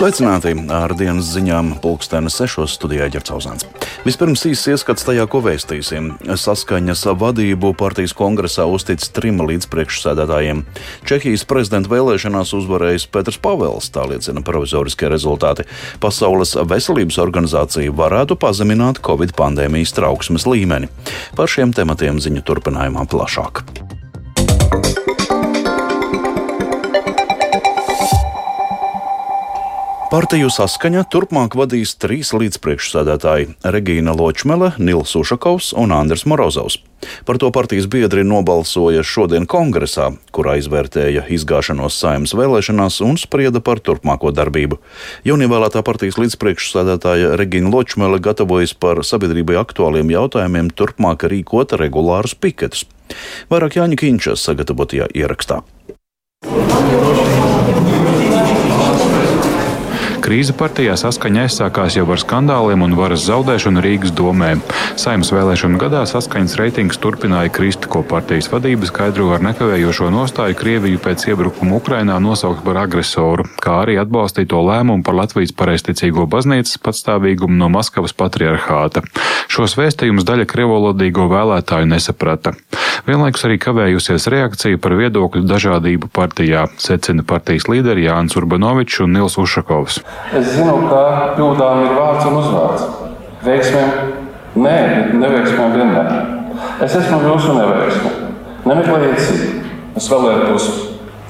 Sveicināti ar dienas ziņām pulkstenes sešos studijā Ģercauzāns. Vispirms īsts ieskats tajā, ko vēstīsim. Saskaņas vadību partijas kongresā uztic trim līdzpriekšsēdētājiem. Čehijas prezidenta vēlēšanās uzvarējis Petrs Pavels, tā liecina provizoriskie rezultāti. Pasaules veselības organizācija varētu pazemināt Covid pandēmijas trauksmes līmeni. Par šiem tematiem ziņu turpinājumā plašāk. Partiju saskaņa turpmāk vadīs trīs līdzpriekšsēdētāji - Regīna Ločmele, Nils Ušakovs un Andris Morozovs. Par to partijas biedri nobalsoja šodien kongresā, kurā izvērtēja izgāšanos saimnes vēlēšanās un sprieda par turpmāko darbību. Jaunievēlētā partijas līdzpriekšsēdētāja Regīna Ločmele gatavojas par sabiedrībai aktuāliem jautājumiem turpmāk rīkot regulārus piketus. Vairāk Jāņa Kīņšas sagatavotajā ierakstā. Krīze partijā saskaņa aizsākās jau ar skandāliem un varas zaudēšanu Rīgas domē. Saimnes vēlēšanu gadā saskaņas reitings turpināja krist, ko partijas vadība skaidro ar nekavējošo nostāju Krieviju pēc iebrukuma Ukrainā nosaukt par agresoru, kā arī atbalstīto lēmumu par Latvijas pareizticīgo baznīcas patstāvīgumu no Maskavas patriarchāta. Šos vēstījumus daļa krievolodīgo vēlētāju nesaprata. Vienlaikus arī kavējusies reakcija par viedokļu dažādību partijā, secina partijas līderi Jānis Urbanovičs un Nils Ušakovs. Es zinu, ka kļūdām ir vārds un uzvārds. Veiksmēm nē, bet neveiksmēm vienmēr. Es esmu jūsu neveiksme. Nemeklējiet citu. Es vēlētos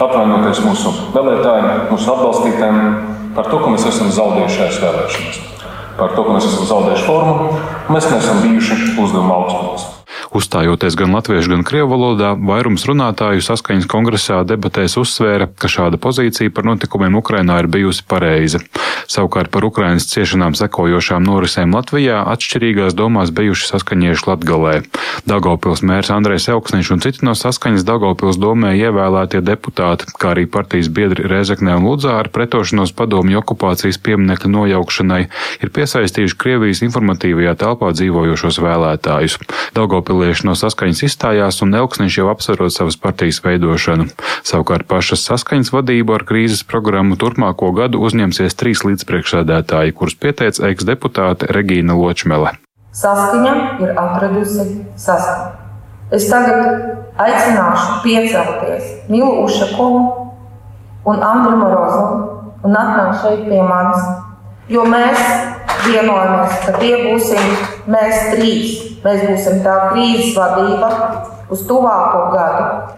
atvainoties mūsu vēlētājiem, mūsu atbalstītājiem par to, ka mēs esam zaudējuši šajās vēlēšanās. Par to, ka mēs esam zaudējuši formu, mēs neesam bijuši uzdevuma augstumos. Uzstājoties gan latviešu, gan krievu valodā, vairums runātāju saskaņas kongresā debatēs uzsvēra, ka šāda pozīcija par notikumiem Ukrainā ir bijusi pareiza. Savukārt par Ukrainas ciešanām sekojošām norisēm Latvijā atšķirīgās domās bijuši saskaņieši Latgalē. Daugavpils mērs Andrejs Elksniņš un citi no saskaņas Daugavpils domē ievēlētie deputāti, kā arī partijas biedri Rezeknē un Ludzā ar pretošanos padomju okupācijas pieminekļu nojaukšanai, ir piesaistījuši Krievijas informatīvajā telpā dzīvojošos vēlētājus. Daugavpilieši no saskaņas izstājās un Elksniņš jau apsverot savas partijas veidošanu. Savukārt pašas saskaņas vadību ar krīzes programmu turpmāko gadu uzņemsies trīs līdz līdzpriekšsēdētāji, kurus pieteica eksdeputāte Regīna Ločmele. Saskaņa ir atradusi saskaņu. Es tagad aicināšu piecelties Nilu Ušakovu un Andru Morozovu un atnākt šeit pie manis, jo mēs vienojamies, ka tie būsim mēs trīs. Mēs būsim tā krīzes vadība uz tuvāko gadu.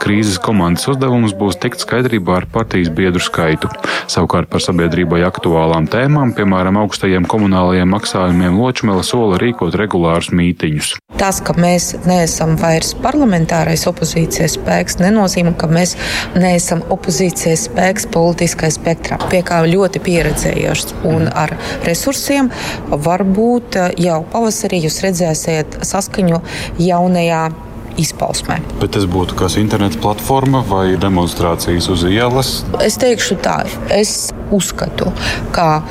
Krīzes komandas uzdevums būs tikt skaidrībā ar partijas biedru skaitu. Savukārt par sabiedrībai aktuālām tēmām, piemēram, augstajiem komunālajiem maksājumiem, Ločmela sola rīkot regulārus mītiņus. Tas, ka mēs neesam vairs parlamentārais opozīcijas spēks, nenozīmē, ka mēs neesam opozīcijas spēks politiskajā spektrā. Pie kā ļoti pieredzējuši un ar resursiem varbūt jau pavasarī jūs redzēsiet saskaņu jaunajā izpausmē. Bet tas būtu kas internets platforma vai demonstrācijas uz ielas? Es teikšu tā, es uzskatu, ka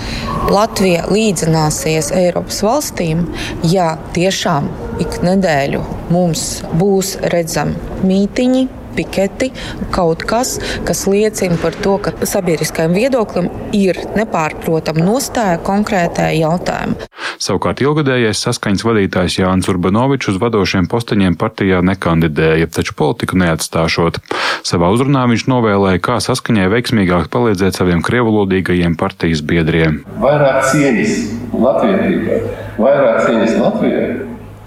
Latvija līdzināsies Eiropas valstīm, ja tiešām ik nedēļu mums būs redzami mītiņi piketi, kaut kas, kas liecina par to, ka sabiedriskajam viedoklim ir nepārprotama nostāja konkrētajā jautājumā. Savukārt ilgadējais saskaņas vadītājs Jānis Urbanovičs uz vadošiem posteņiem partijā nekandidēja, taču politiku neatstāšot. Savā uzrunā viņš novēlēja, kā saskaņai veiksmīgāk palīdzēt saviem krievulodīgajiem partijas biedriem. Vairāk cieņas latvietībai, vairāk cieņas Latvijai,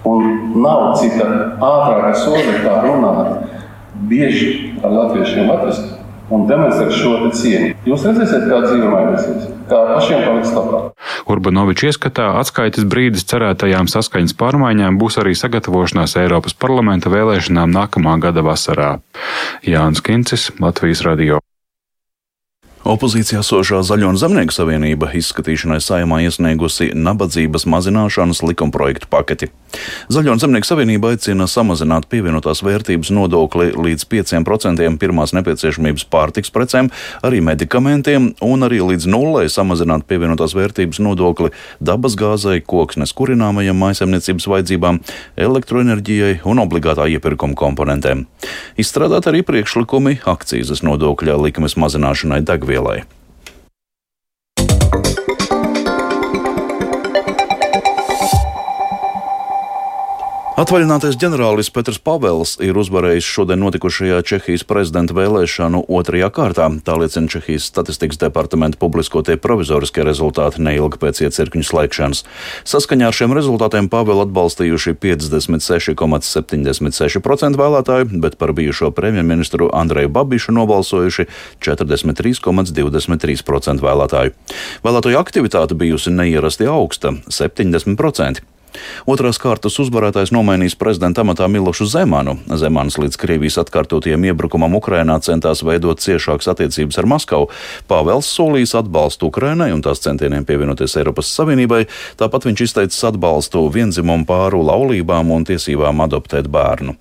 un nav cita ātrāka soda, kā runāt bieži ar latviešiem atrast un demonstrēt šo cieņu. Jūs redzēsiet, kā dzīve mainīsies, kā pašiem paliks labāk. Urbanovičs ieskatā atskaites brīdis cerētajām saskaņas pārmaiņām būs arī sagatavošanās Eiropas parlamenta vēlēšanām nākamā gada vasarā. Jānis Kincis, Latvijas radio. Opozīcijā sošā Zaļo un Zemnieku savienība izskatīšanai saimā iesniegusi nabadzības mazināšanas likumprojektu paketi. Zaļo un Zemnieku savienība aicina samazināt pievienotās vērtības nodokli līdz 5% pirmās nepieciešamības pārtiks precēm, arī medikamentiem, un arī līdz nullei samazināt pievienotās vērtības nodokli dabas gāzai, koksnes kurināmajam maisaimniecības vajadzībām, elektroenerģijai un obligātā iepirkuma komponentēm. Izstrādāt arī priekšlikumi akcijas nodokļa likmes mazināšanai degvielai degvielai. Atvaļinātais ģenerālis Petrs Pavels ir uzvarējis šodien notikušajā Čehijas prezidenta vēlēšanu otrajā kārtā. Tā liecina Čehijas statistikas departamenta publiskotie provizoriskie rezultāti neilgi pēc iecirkņu slēgšanas. Saskaņā ar šiem rezultātiem Pavelu atbalstījuši 56,76% vēlētāju, bet par bijušo premjerministru Andreju Babišu nobalsojuši 43,23% vēlētāju. Vēlētāju aktivitāte bijusi neierasti augsta - 70%. Otrās kārtas uzvarētājs nomainīs prezidenta amatā Milošu Zemanu. Zemans līdz Krievijas atkārtotajam iebrukumam Ukrainā centās veidot ciešākas attiecības ar Maskavu. Pāvels solījis atbalstu Ukrainai un tās centieniem pievienoties Eiropas Savienībai, tāpat viņš izteicis atbalstu vienzimumu pāru laulībām un tiesībām adoptēt bērnu.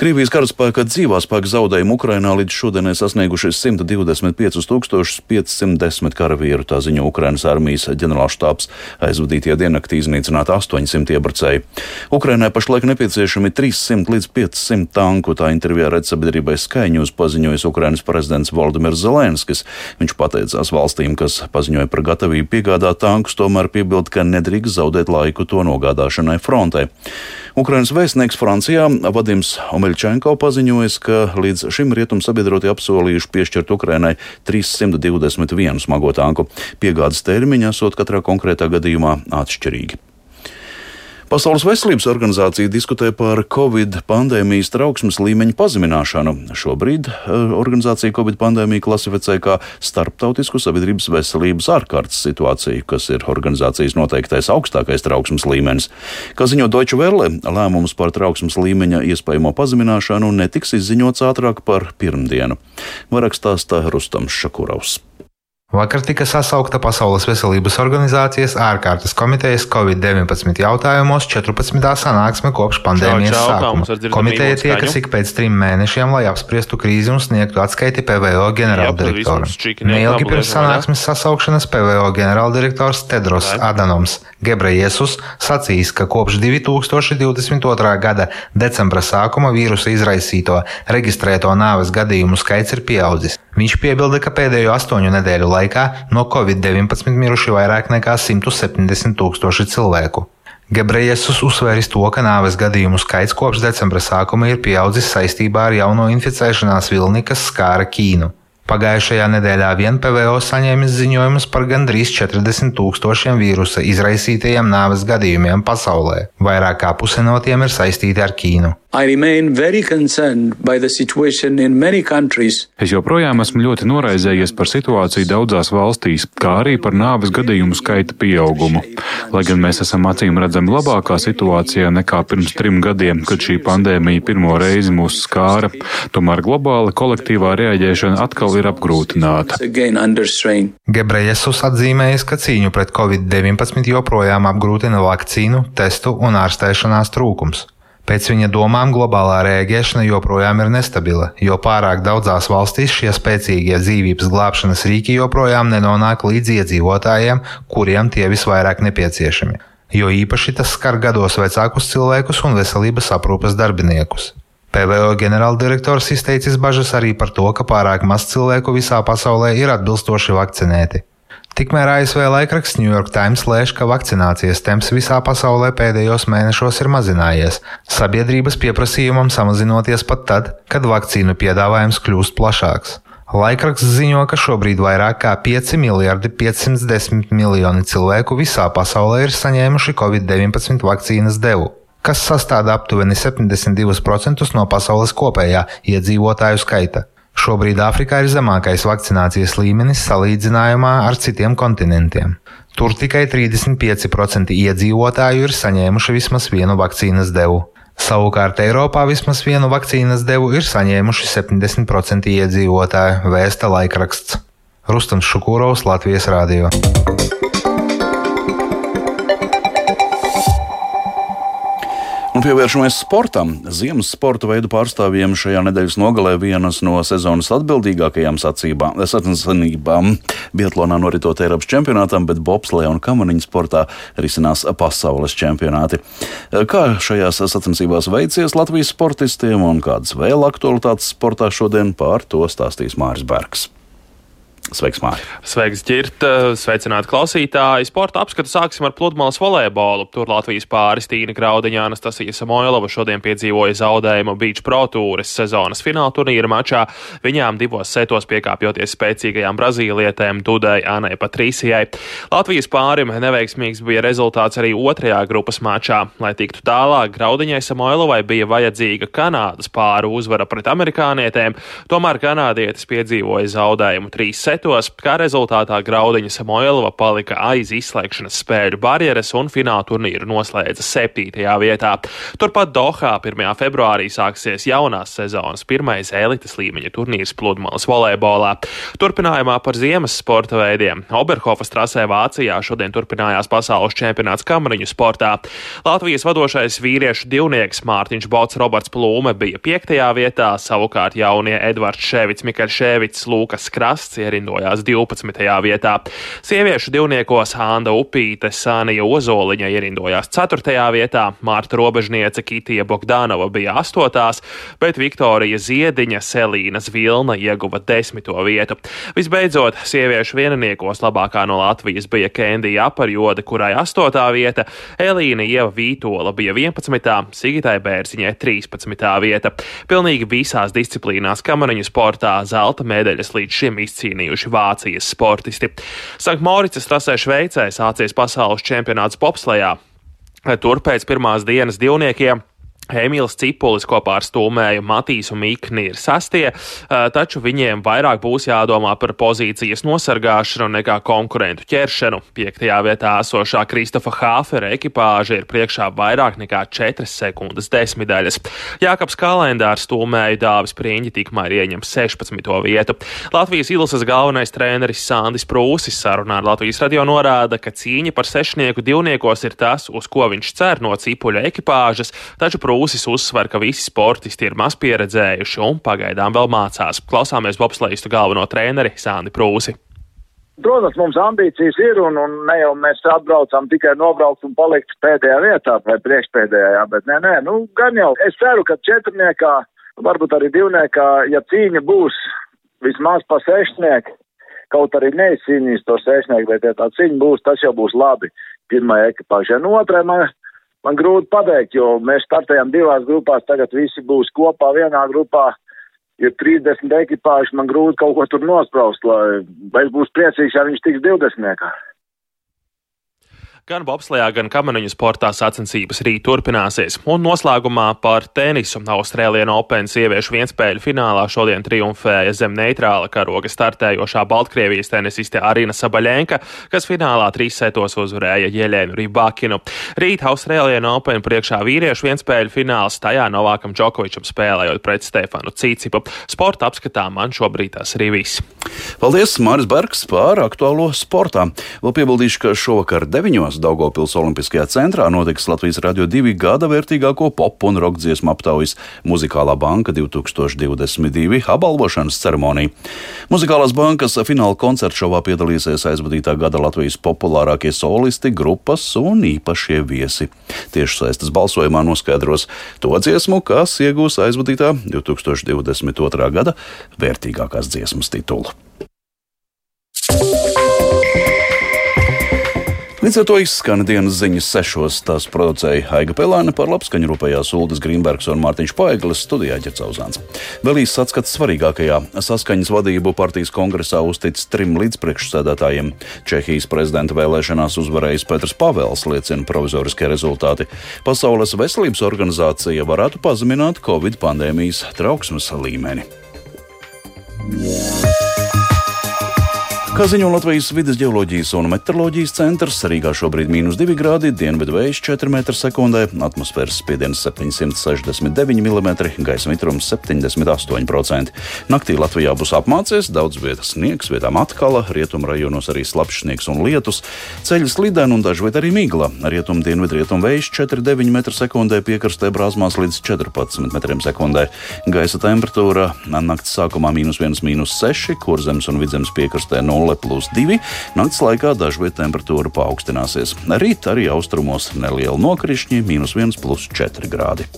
Krievijas karaspēka dzīvā spēka zaudējumi Ukrainā līdz šodienai sasnieguši 125,510 karavīru, tā ziņo Ukrainas armijas ģenerālštāps. Aizvadītajā diennaktī iznīcināti 800 iebrucēji. Ukrainai pašlaik nepieciešami 300 līdz 500 tanku, tā intervijā redz sabiedrībai skaņus paziņojis Ukrainas prezidents Valdemirs Zelenskis. Viņš pateicās valstīm, kas paziņoja par gatavību piegādāt tankus, tomēr piebilda, ka nedrīkst zaudēt laiku to nogādāšanai frontē. Ukrainas vēstnieks Francijā Vadims Omeļčenko paziņojis, ka līdz šim rietumu sabiedrotie apsolījuši piešķirt Ukrainai 321 smago tanku. Piegādes termiņi esot katrā konkrētā gadījumā atšķirīgi. Pasaules veselības organizācija diskutē par Covid pandēmijas trauksmes līmeņa pazemināšanu. Šobrīd eh, organizācija Covid pandēmiju klasificē kā starptautisku sabiedrības veselības ārkārtas situāciju, kas ir organizācijas noteiktais augstākais trauksmes līmenis. Kā ziņo Deutsche Welle, lēmums par trauksmes līmeņa iespējamo pazemināšanu netiks izziņots ātrāk par pirmdienu. Vairāk stāsta Rustams Šakurovs. Vakar tika sasaukta Pasaules veselības organizācijas ārkārtas komitejas Covid-19 jautājumos 14. sanāksme kopš pandēmijas čau, čau, sākuma. Komiteja tiekas ik pēc trim mēnešiem, lai apspriestu krīzi un sniegtu atskaiti PVO ģenerāldirektoram. Neilgi pirms sanāksmes sasaukšanas PVO ģenerāldirektors Tedros Adanoms Gebrejesus sacīs, ka kopš 2022. gada decembra sākuma vīrusa izraisīto reģistrēto nāves gadījumu skaits ir pieaudzis. Viņš piebilda, ka pēdējo astoņu nedēļu laikā no Covid-19 miruši vairāk nekā 170 tūkstoši cilvēku. Gebrejesus uzsvēris to, ka nāves gadījumu skaits kopš decembra sākuma ir pieaudzis saistībā ar jauno inficēšanās vilni, kas skāra Ķīnu. Pagājušajā nedēļā vien PVO saņēmis ziņojumus par gandrīz 40 tūkstošiem vīrusa izraisītajiem nāves gadījumiem pasaulē. Vairāk kā puse no tiem ir saistīti ar Ķīnu. Es joprojām esmu ļoti noraizējies par situāciju daudzās valstīs, kā arī par nāves gadījumu skaita pieaugumu. Lai gan mēs esam acīm redzami labākā situācijā nekā pirms trim gadiem, kad šī pandēmija pirmo reizi mūs skāra, tomēr globāla kolektīvā reaģēšana atkal ir apgrūtināta. Gebrejesus atzīmējis, ka cīņu pret covid-19 joprojām apgrūtina vakcīnu, testu un ārstēšanās trūkums. Pēc viņa domām globālā rēģēšana joprojām ir nestabila, jo pārāk daudzās valstīs šie spēcīgie dzīvības glābšanas rīki joprojām nenonāk līdz iedzīvotājiem, kuriem tie visvairāk nepieciešami. Jo īpaši tas skar gados vecākus cilvēkus un veselības aprūpes darbiniekus. PVO ģenerāldirektors izteicis bažas arī par to, ka pārāk maz cilvēku visā pasaulē ir atbilstoši vakcinēti. Tikmēr ASV laikraksts New York Times lēš, ka vakcinācijas temps visā pasaulē pēdējos mēnešos ir mazinājies, sabiedrības pieprasījumam samazinoties pat tad, kad vakcīnu piedāvājums kļūst plašāks. Laikraksts ziņo, ka šobrīd vairāk kā 5 miljardi 510 miljoni cilvēku visā pasaulē ir saņēmuši Covid-19 vakcīnas devu, kas sastāv aptuveni 72% no pasaules kopējā iedzīvotāju skaita. Šobrīd Āfrikā ir zemākais vakcinācijas līmenis salīdzinājumā ar citiem kontinentiem. Tur tikai 35% iedzīvotāju ir saņēmuši vismaz vienu vakcīnas devu. Savukārt Eiropā vismaz vienu vakcīnas devu ir saņēmuši 70% iedzīvotāju, vēsta laikraksts. Rustams Šukūrovs, Latvijas Rādio. Un pievēršamies sportam. Ziemas sporta veidu pārstāvjiem šajā nedēļas nogalē vienas no sezonas atbildīgākajām sacensībām. Bietlānā noritot Eiropas čempionātam, bet bobslē un kamaniņu sportā risinās pasaules čempionāti. Kā šajās sacensībās veicies Latvijas sportistiem un kādas vēl aktualitātes sportā šodien pār to stāstīs Māris Bergs. Sveiks, Mārtiņ! Sveiks, Girt! Sveicināti klausītāji! Sporta apskatu sāksim ar pludmales volejbolu. Tur Latvijas pāris Tīna Graudiņā, Anastasija Samoilova šodien piedzīvoja zaudējumu Beach Pro Tours sezonas fināla turnīra mačā. Viņām divos setos piekāpjoties spēcīgajām brazīlietēm Dudai Anai Patrīsijai. Latvijas pārim neveiksmīgs bija rezultāts arī otrajā grupas mačā. Lai tiktu tālāk, Graudiņai Samoilovai bija vajadzīga Kanādas pāru uzvara pret amerikānietēm, tomēr kanādietis piedzīvoja zaudējumu trīs setos kā rezultātā Graudiņa Samoilova palika aiz izslēgšanas spēļu barjeras un fināla turnīru noslēdza 7. vietā. Turpat Dohā 1. februārī sāksies jaunās sezonas pirmais elites līmeņa turnīrs pludmales volejbolā. Turpinājumā par ziemas sporta veidiem Oberhofas trasē Vācijā šodien turpinājās pasaules čempionāts kamariņu sportā. Latvijas vadošais vīriešu divnieks Mārtiņš Bots Roberts Plūme bija 5. vietā, savukārt jaunie Edvards Ševits, Mikaļs Ševits, Lūkas Krasts ierindoja ierindojās 12. vietā. Sieviešu divniekos Hāna Upīte, Sānija Ozoliņa ierindojās 4. vietā, Mārta Robežniece Kitija Bogdanova bija 8. bet Viktorija Ziediņa Selīnas Vilna ieguva 10. vietu. Visbeidzot, sieviešu vieniniekos labākā no Latvijas bija Kendija Aparjode, kurai 8. vieta, Elīna Ieva Vītola bija 11. Sigitai Bērziņai 13. vieta. Pilnīgi visās disciplīnās kamariņu sportā zelta medaļas līdz šim izcīnījuši pelnījuši Vācijas sportisti. Sanktmoricas trasē Šveicē sācies pasaules čempionāts bobslejā. Tur pēc pirmās dienas divniekiem Emīls Cipulis kopā ar Stūmēju Matīsu Mikni ir sastie, taču viņiem vairāk būs jādomā par pozīcijas nosargāšanu nekā konkurentu ķeršanu. Piektajā vietā esošā Kristofa Hāfera ekipāža ir priekšā vairāk nekā 4 sekundes desmitaļas. Jākaps kalendārs Stūmēju dāvis Prieņģi tikmēr ieņem 16. vietu. Latvijas ilses galvenais treneris Sandis Prūsis sarunā ar Latvijas radio norāda, ka cīņa par sešnieku divniekos ir tas, uz ko viņš cer no Cipuļa ekipāžas, taču Prūsis Prūsis uzsver, ka visi sportisti ir maz pieredzējuši un pagaidām vēl mācās. Klausāmies bobslēgistu galveno treneri Sāni Prūsi. Protams, mums ambīcijas ir, un, un ne jau mēs atbraucam tikai nobraukt un palikt pēdējā vietā vai priekšpēdējā, bet nē, nē, nu, gan jau. Es ceru, ka četrniekā, varbūt arī divniekā, ja cīņa būs vismaz pa sešnieku, kaut arī neizcīnīs to sešnieku, bet ja tā cīņa būs, tas jau būs labi pirmajai ekipāžai. Nu, otrai man man grūti pateikt, jo mēs startējam divās grupās, tagad visi būs kopā vienā grupā. Ir 30 ekipāži, man grūti kaut ko tur nospraust, lai es būšu priecīgs, ja viņš tiks 20. Gan bobslējā, gan kamaniņu sportā sacensības rīt turpināsies. Un noslēgumā par tenisu. Austrālijas Open sieviešu vienspēļu finālā šodien triumfēja zem neitrāla karoga startējošā Baltkrievijas tenisiste Arina Sabaļenka, kas finālā trīs setos uzvarēja Jeļēnu Rībākinu. Rīt Austrālijas Open priekšā vīriešu vienspēļu fināls tajā Novākam Džokovičam spēlējot pret Stefanu Cīcipu. Sporta apskatā man šobrīd tas arī viss. Paldies, Māris Bergs, par aktuālo sportā. Vēl piebildīšu, ka šovakar deviņos Daugopils Olimpiskajā centrā notiks Latvijas radio divi gada vērtīgāko pop un roka dziesmu aptaujas Muzikālā banka 2022 apbalvošanas ceremonija. Muzikālās bankas fināla koncerta šovā piedalīsies aizvadītā gada Latvijas populārākie solisti, grupas un īpašie viesi. Tieši saistas balsojumā noskaidros to dziesmu, kas iegūs aizvadītā 2022. gada vērtīgākās dziesmas titulu. Līdz ar to izskan dienas ziņas sešos. Tās producēja Aiga Pelēna, par labskaņu rūpējās Ulris Grīmbergs un Mārtiņš Paeglis, studijā Ģercauzāns. Vēl īsts atskats svarīgākajā saskaņas vadību partijas kongresā uztic trim līdzpriekšsēdētājiem. Čehijas prezidenta vēlēšanās uzvarējis Petrs Pavels, liecina provizoriskie rezultāti. Pasaules veselības organizācija varētu pazemināt Covid pandēmijas trauksmes līmeni. Yeah. Kā ziņo Latvijas vidas geoloģijas un meteoroloģijas centrs, Rīgā šobrīd ir mīnus 2 grādi, dienvidu vējš 4 m2, atmosfēras spiediens 769 mm, gaisa mitrums 78%. Naktī Latvijā būs apmācies, daudz vietas sniegs, vietām atkal, rietumu rajonos arī slapjš sniegs un lietus, ceļš slideni un dažviet arī migla. Rietumu dienvidu rietumu vējš 4,9 m2, piekrastē brāzmās līdz 14 m2. Gaisa temperatūra naktas sākumā mīnus 1,6, kurzemes un vidzemes piekrastē 0. 0 plus 2. Nakts laikā dažviet temperatūra paaugstināsies. Rīt arī austrumos neliela nokrišņi - minus 1 plus 4 grādi.